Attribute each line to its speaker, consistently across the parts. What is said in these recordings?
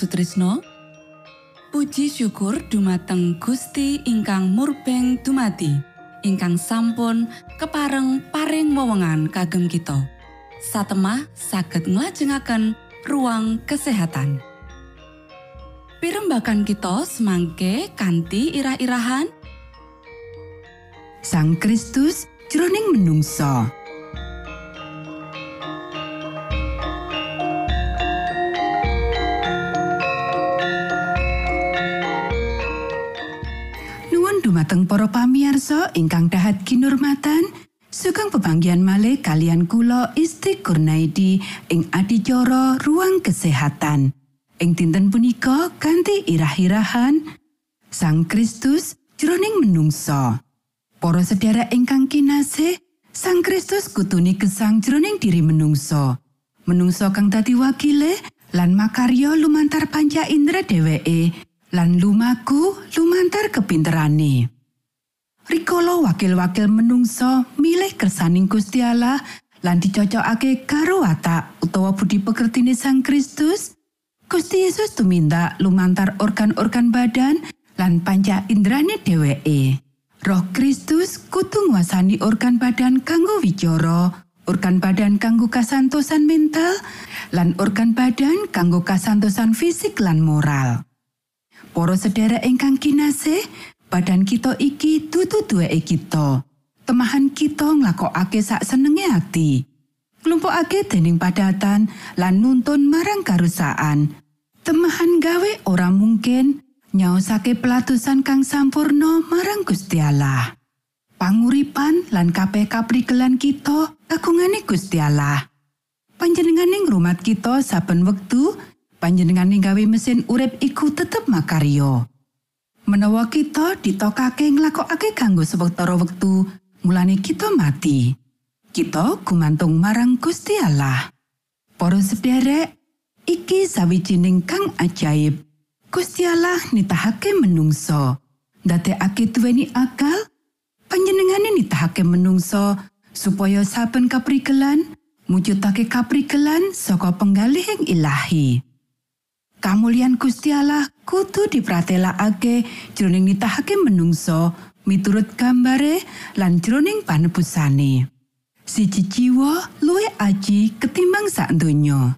Speaker 1: Sutrisno. Puji syukur dumateng Gusti ingkang murbeng dumati ingkang sampun kepareng paring wewenngan kagem kita. Satemah saged nglajengaken ruang kesehatan. Pirembakan kita semangke kanthi irah-irahan.
Speaker 2: Sang Kristus jroning menungso. Dumateng para pamiarsa ingkang dahat kinurmatan, sugeng pebanggian malih kalian kula Isti Kurnaidi ing adicara ruang kesehatan. Ing dinten punika kanthi irah-irahan Sang Kristus jroning menungso. Para sedherek ingkang kinasih, Sang Kristus kutuni gesang jroning diri menungso. Menungso kang dadi wakile lan makarya lumantar panca indra dheweke lan lumaku lumantar kepinterane. Rikala wakil-wakil menungso milih kersaning Gusti Allah lan dicocokake karo watak utawa budi pekertine Sang Kristus, Gusti Yesus tumindak lumantar organ-organ badan lan panca indrane dheweke. Roh Kristus kudu nguasani organ badan kanggo wicara, organ badan kanggo kasantosan mental, lan organ badan kanggo kasantosan fisik lan moral. Para sedherek ingkang kinasih, badan kita iki dudu duweke kita. Temahan kita nglakokake sak senenge ati. Nglumpukake dening padatan lan nuntun marang karusaan. Temahan gawe ora mungkin nyaosake pelatusan kang sampurno marang Gusti Allah. Panguripan lan kabeh kaprigelan kita kagungane Gusti Allah. Panjenenganing ngrumat kita saben wektu, panjenenganing gawe mesin urip iku tetep makaryo. Menawa kita ditokake nglakokake kanggo sewetara wektu, mulane kita mati. Kita gumantung marang Gusti Allah. Para sederek, iki sawijining kang ajaib. Gusti Allah nitahake menungso. Ndadekake duweni akal, panjenengane nitahake menungso supaya saben kaprigelan mujudake kaprigelan saka penggalihing ilahi. Kamulyan Gusti Allah kudu dipratelakake jroning nitahake menungso miturut gambare lan jroning panebusane. Siji jiwa luwih aji ketimbang sak donya.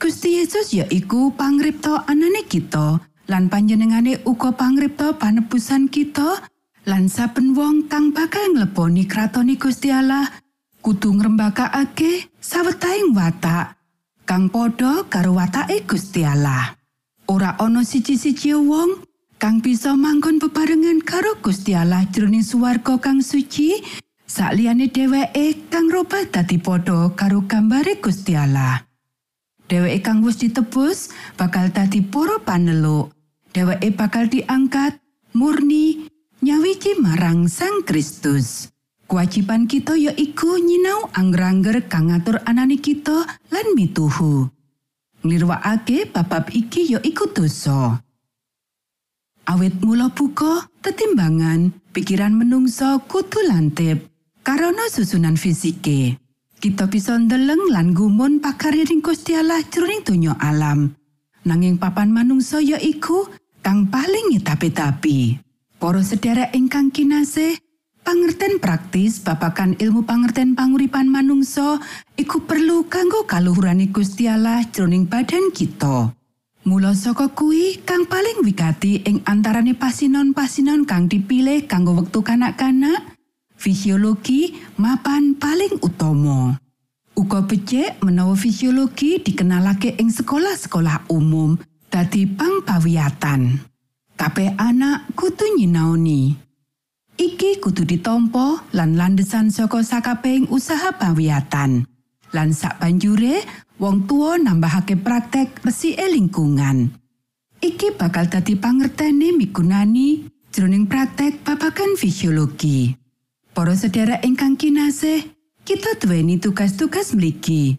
Speaker 2: Gusti Yesus ya iku pangripta anane kita lan panjenengane uga pangripta panebusan kita lan saben wong kang bakal ngleboni kratoni Gusti Allah kudu ngrembakakake sawetahing watak kang padha karo watake Gusti Allah. Ora ana siji-siji wong kang bisa manggon bebarengan karo Gusti Allah jroning swarga kang suci sakliyane dheweke kang robah dadi padha karo gambare Gusti Allah. Dheweke kang wis ditebus bakal dadi para paneluk. Dheweke bakal diangkat murni nyawiji marang Sang Kristus. Kewajiban kita ya iku nyinau angger-angger kang ngatur anane kita lan mituhu. Nglirwakake babab iki ya iku dosa. Awit mula buka, tetimbangan, pikiran menungso kudu lantip. Karana susunan fisike. Kita bisa ndeleng lan gumun pakaryaning Gusti Allah jroning donya alam. Nanging papan manungsa ya iku kang paling ngitapi-tapi. Para sedherek ingkang kinasih, pangerten praktis babakan ilmu pangerten panguripan manungsa iku perlu kanggo kaluhurane Gusti Allah jroning badan kita. Mula saka kuwi kang paling wigati ing antarane pasinon-pasinon kang dipilih kanggo wektu kanak-kanak, fisiologi mapan paling utama. Uga becik menawa fisiologi dikenalake ing sekolah-sekolah umum dadi pangpawiyatan. Kabeh anak kudu nyinaoni. Iki kudu ditompo lan landesan saka sakabehing usaha pawiyatan. Lan sak banjure wong tua nambahake praktek resike lingkungan. Iki bakal dadi pangertene migunani jroning praktek babagan fisiologi. Para sedherek ingkang kinasih, kita duweni tugas-tugas mligi.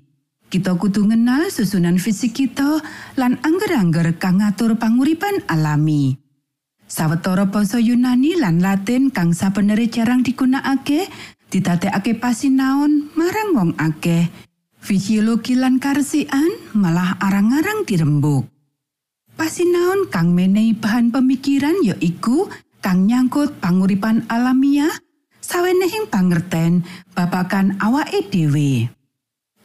Speaker 2: Kita kudu ngenal susunan fisik kita lan angger-angger kang ngatur panguripan alami. Sawetara basa Yunani lan Latin kang sabenere jarang digunakake, didadekake pasinaon marang wong akeh. Fisiologi lan karesian malah arang-arang dirembuk. Pasinaon kang menehi bahan pemikiran ya iku kang nyangkut panguripan alamiah, sawenehing pangerten babagan awake dhewe.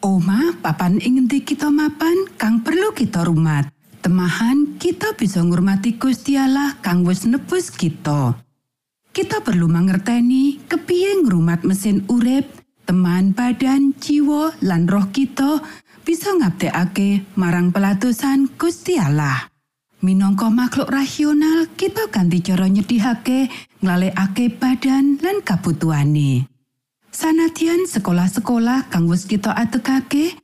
Speaker 2: Oma papan ing kita mapan kang perlu kita rumat. Temahan kita bisa ngurmati Gusti Allah kang wis nebus kita. Kita perlu mangerteni kepiye ngrumat mesin urip, teman badan, jiwa, lan roh kita bisa ngabdekake marang pelatusan Gusti Allah. Minangka makhluk rasional, kita ganti cara nyedihake, nglalekake badan lan kabutuhane. Sanadyan sekolah-sekolah kang wis kita atekake,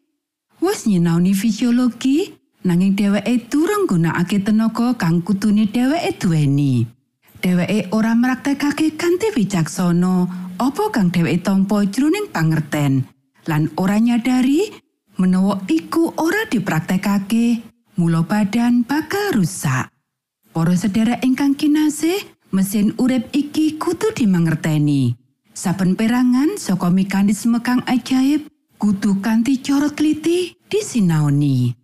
Speaker 2: wis nyinaoni fisiologi, nanging dheweke durung gunakake tenaga kang kutune dheweke duweni. Dheweke ora mraktekake kanthi wicaksana apa kang dheweke tampa jroning pangerten lan ora nyadari menawa iku ora dipraktekake mula badan bakal rusak. Para sedherek ingkang kinasih, mesin urip iki kudu dimangerteni. Saben perangan saka mekanisme kang ajaib kudu kanthi cara teliti disinaoni.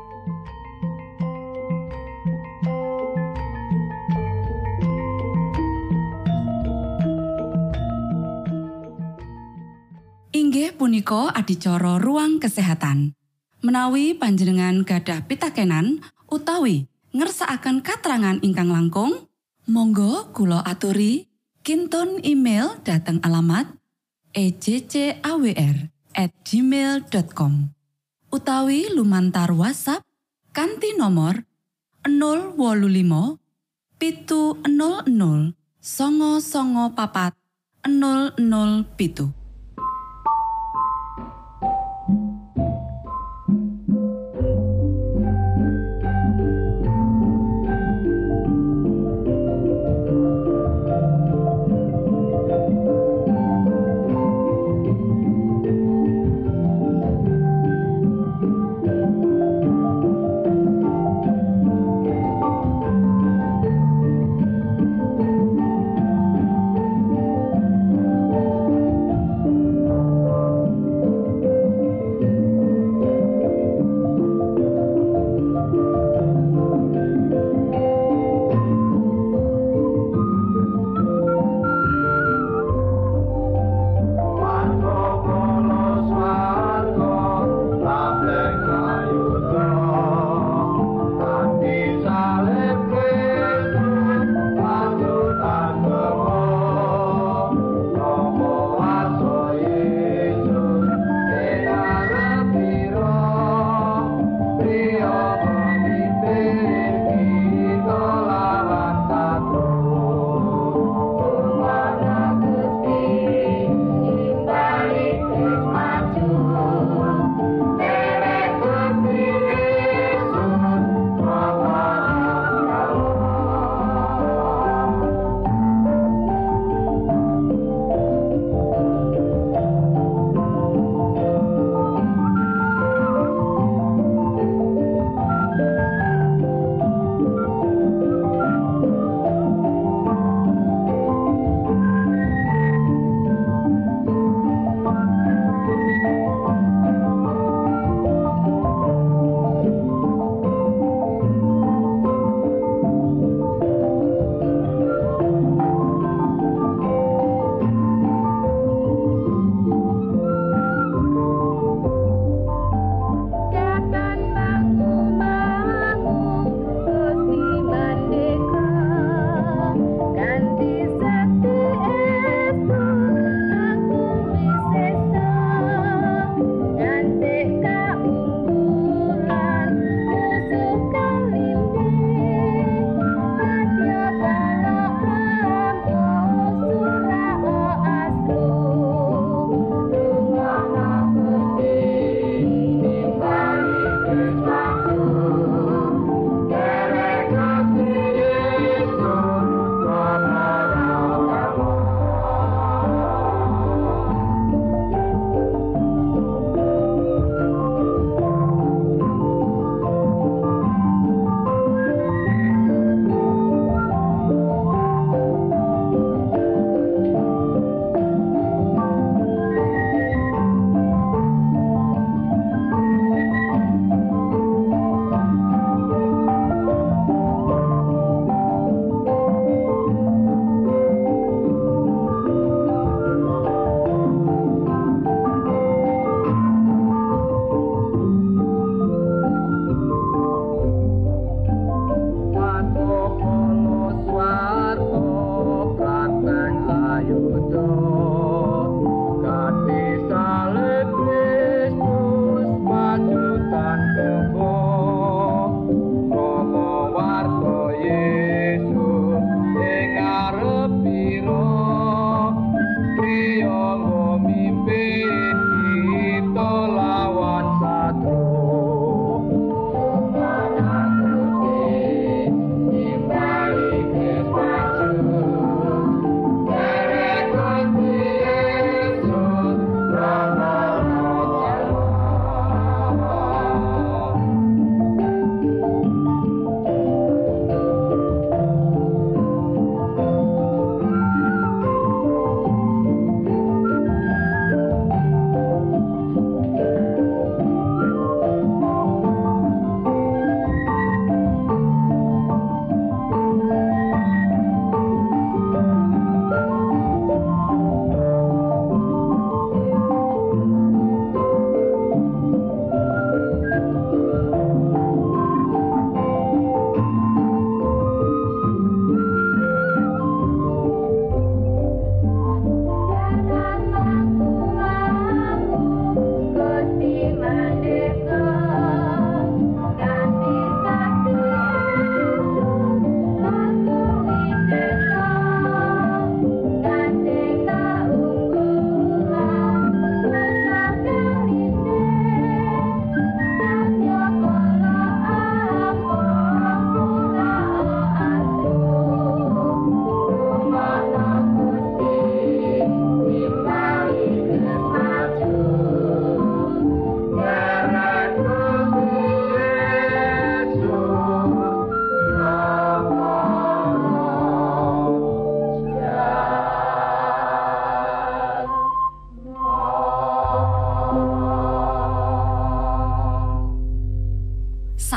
Speaker 1: Punika adicara ruang kesehatan. Menawi panjenengan gadah pitakenan utawi ngersakaken katrangan ingkang langkung, monggo kula aturi. Kinton email dateng alamat ejcawr gmail.com utawi lumantar WhatsApp kanti nomor 025 pitu 00 songo songo papat 00 pitu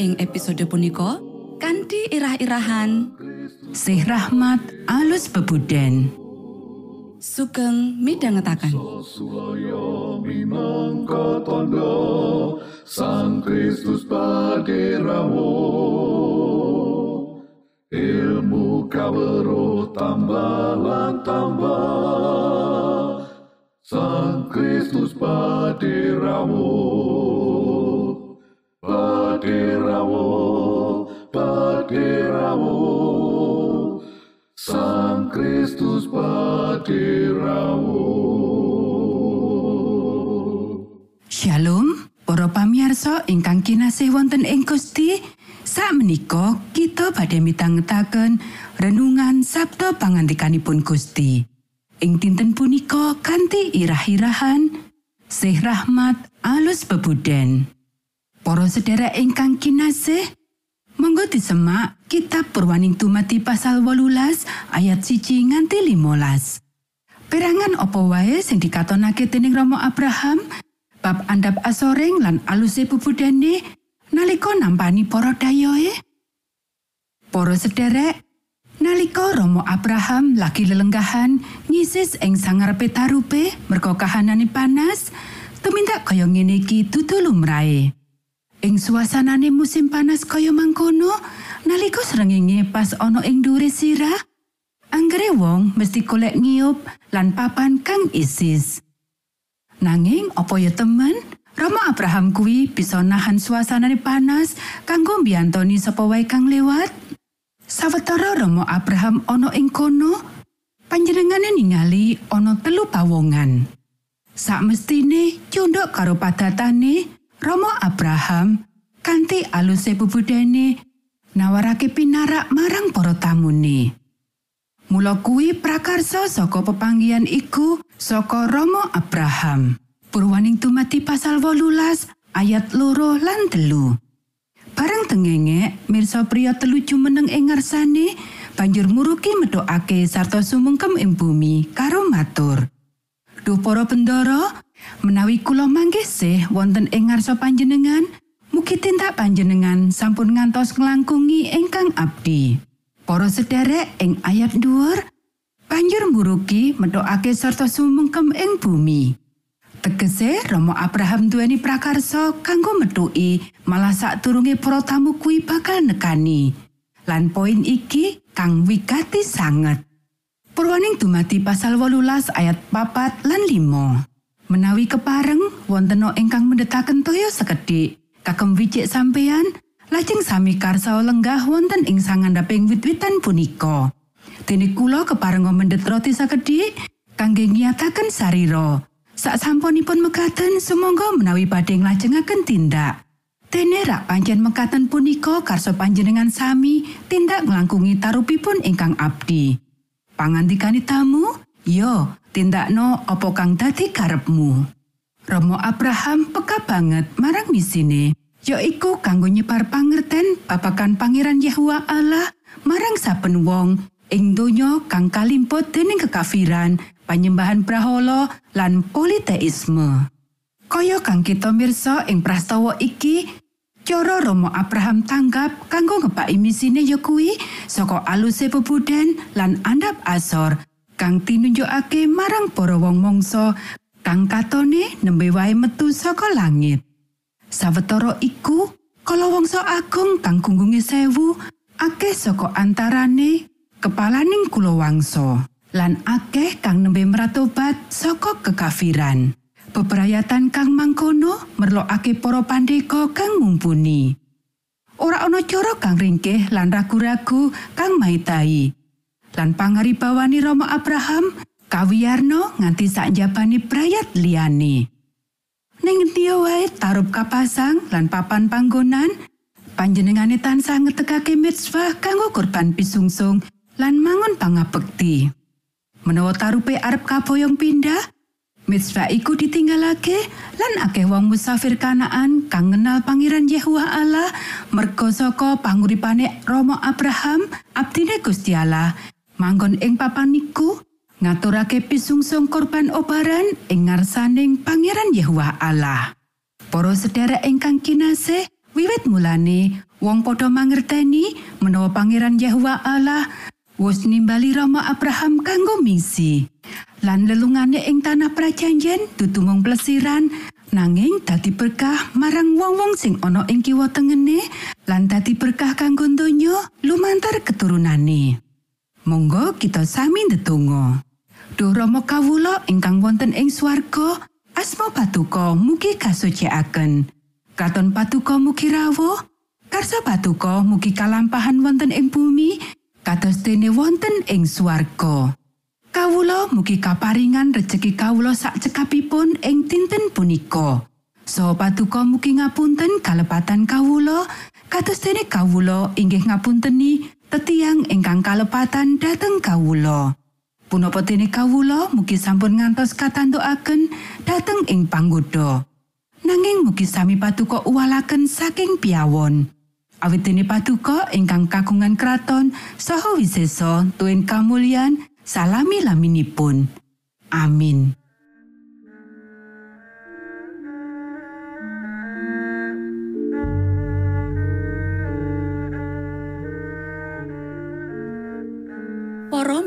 Speaker 1: Ing episode punika kanthi irah-irahan
Speaker 2: Sih rahmat alus bebuden.
Speaker 1: sugeng midhangetaken.
Speaker 3: Minangka tondo Sang Kristus paderamu Ilmu kawero tambah tambah Sang Kristus paderamu Paderamu Paderamu Sang Kristus paderamu
Speaker 2: Shalom, para pamirsa ingkang kinasih wonten ing Gusti. Sakmenika kita badhe mitangetaken renungan Sabda pangantikanipun Gusti. Ing dinten punika kanthi irah-irahan Sih rahmat alus bebuden. Para sedherek ingkang kinasih, monggo disemak kitab Purwaning Tumati pasal 18 ayat 1 nganti 15. Perangan apa wae sing dikatonake dening Rama Abraham bab andhap asoring lan aluse bubudane nalika nampani para dayoe? Para sederek, nalika Rama Abraham lagi lelenggahan nyisis ing sangarepe tarupe merga kahanane panas, tumindak kaya ngene iki dudu lumrahe. Ing suasanane musim panas kaya mangkono, nalika srengenge pas ana ing dhuwure sirah, anggere wong mesti golek ngiup lan papan kang isis. Nanging apa ya temen? Rama Abraham kuwi bisa nahan suasanane panas kanggo mbiyantoni sapa wae kang lewat. Sawetara Rama Abraham ana ing kono, panjenengane ningali ana telu pawongan. Sakmestine cunduk karo padatane, Rama Abraham kanthi aluse bubudene nawarake pinarak marang para tamune. Mula kuwi prakarsa saka pepanggihan iku saka Rama Abraham. Purwaning tumati pasal 18 ayat loro lan telu. Bareng tengenge, mirsa pria telu jumeneng ing ngarsane, banjur muruki medhokake sarta sumungkem ing bumi karo matur. Duh para bendara, menawi kula manggesih wonten ing ngarsa panjenengan, mugi tindak panjenengan sampun ngantos nglangkungi ingkang abdi. Para sederek ing ayat dhuwur banjur muruki medhokake sarta sumungkem ing bumi. Tegese Rama Abraham duweni prakarsa kanggo metuki malah sadurunge para tamu kuwi bakal nekani. Lan poin iki kang wigati sanget. Purwaning dumati pasal 18 ayat papat lan 5. Menawi kepareng wonten ingkang mendetaken toya sekedhik kagem wijik sampeyan lajeng sami karsa lenggah wonten ing sangandhaping wit-witan punika. Dene kula kepareng mendhet roti sakedhik kangge ngiyataken sarira. Sak sampunipun mekaten sumangga menawi badhe nglajengaken tindak. Dene rak pancen mekaten punika karso panjenengan sami tindak nglangkungi tarupipun ingkang abdi. Pangantikani tamu, yo tindakno apa kang dadi karepmu. Romo Abraham peka banget marang misine, yaiku kanggo nyebar pangerten babagan Pangeran Yahwa Allah marang saben wong ing donya kang kalimput dening kekafiran, panyembahan brahala lan politeisme. Kaya kang kita mirsa ing prastawa iki, cara Romo Abraham tanggap kanggo ngebaki misine ya kuwi saka aluse pebudan lan andhap asor kang tinunjukake marang para wong mangsa kang katone nembe wae metu saka langit. Sawetara iku, kala wangsa agung kang gunggunge sewu, akeh saka antarane kepalaning kulawangsa lan akeh kang nembe meratobat saka kekafiran. Bebrayatan kang mangkono merlokake para pandeka kang mumpuni. Ora ana cara kang ringkih lan ragu-ragu kang maitai. Lan pangaribawani Rama Abraham kawiyarno nganti sak njabane brayat liyane. Ning endi wae tarup kapasang lan papan panggonan panjenengane tansah ngetekake mitzvah kanggo korban pisungsung lan mangun pangabekti. Menawa tarupe arep kaboyong pindah, mitzvah iku ditinggalake lan akeh wong musafir kanaan kang ngenal pangeran Yehuwa Allah merga saka panguripane Romo Abraham abdine Gusti Allah manggon ing papan niku ngaturake pisungsung korban obaran ing ngarsaning pangeran Yehuwa Allah. Para sedherek ingkang kinasih, wiwit mulane wong padha mangerteni menawa pangeran Yehuwa Allah wis nimbali Rama Abraham kanggo misi. Lan lelungane ing tanah prajanjen mung plesiran nanging dadi berkah marang wong-wong sing ana ing kiwa tengene lan dadi berkah kanggo donya lumantar keturunane. Monggo kita sami ndedonga. Duh Rama kawula ingkang wonten ing swarga, asma patuko mugi kasucikaken. Katon patuko mugi rawuh, karsa patuko mugi kalampahan wonten ing bumi, kados dene wonten ing swarga. Kawula mugi kaparingan rejeki kawula sak cekapipun ing dinten punika. So patuko mugi ngapunten kalepatan kawula, kados dene kawula inggih ngapunteni tetiang ingkang kalepatan dhateng kawula. Punapa dene kawula mugi sampun ngantos katantukaken dhateng ing panggoda. Nanging mugi sami patuko uwalaken saking piawon. Awit dene patuko ingkang kagungan kraton saha wisesa tuen kamulyan salami laminipun. Amin.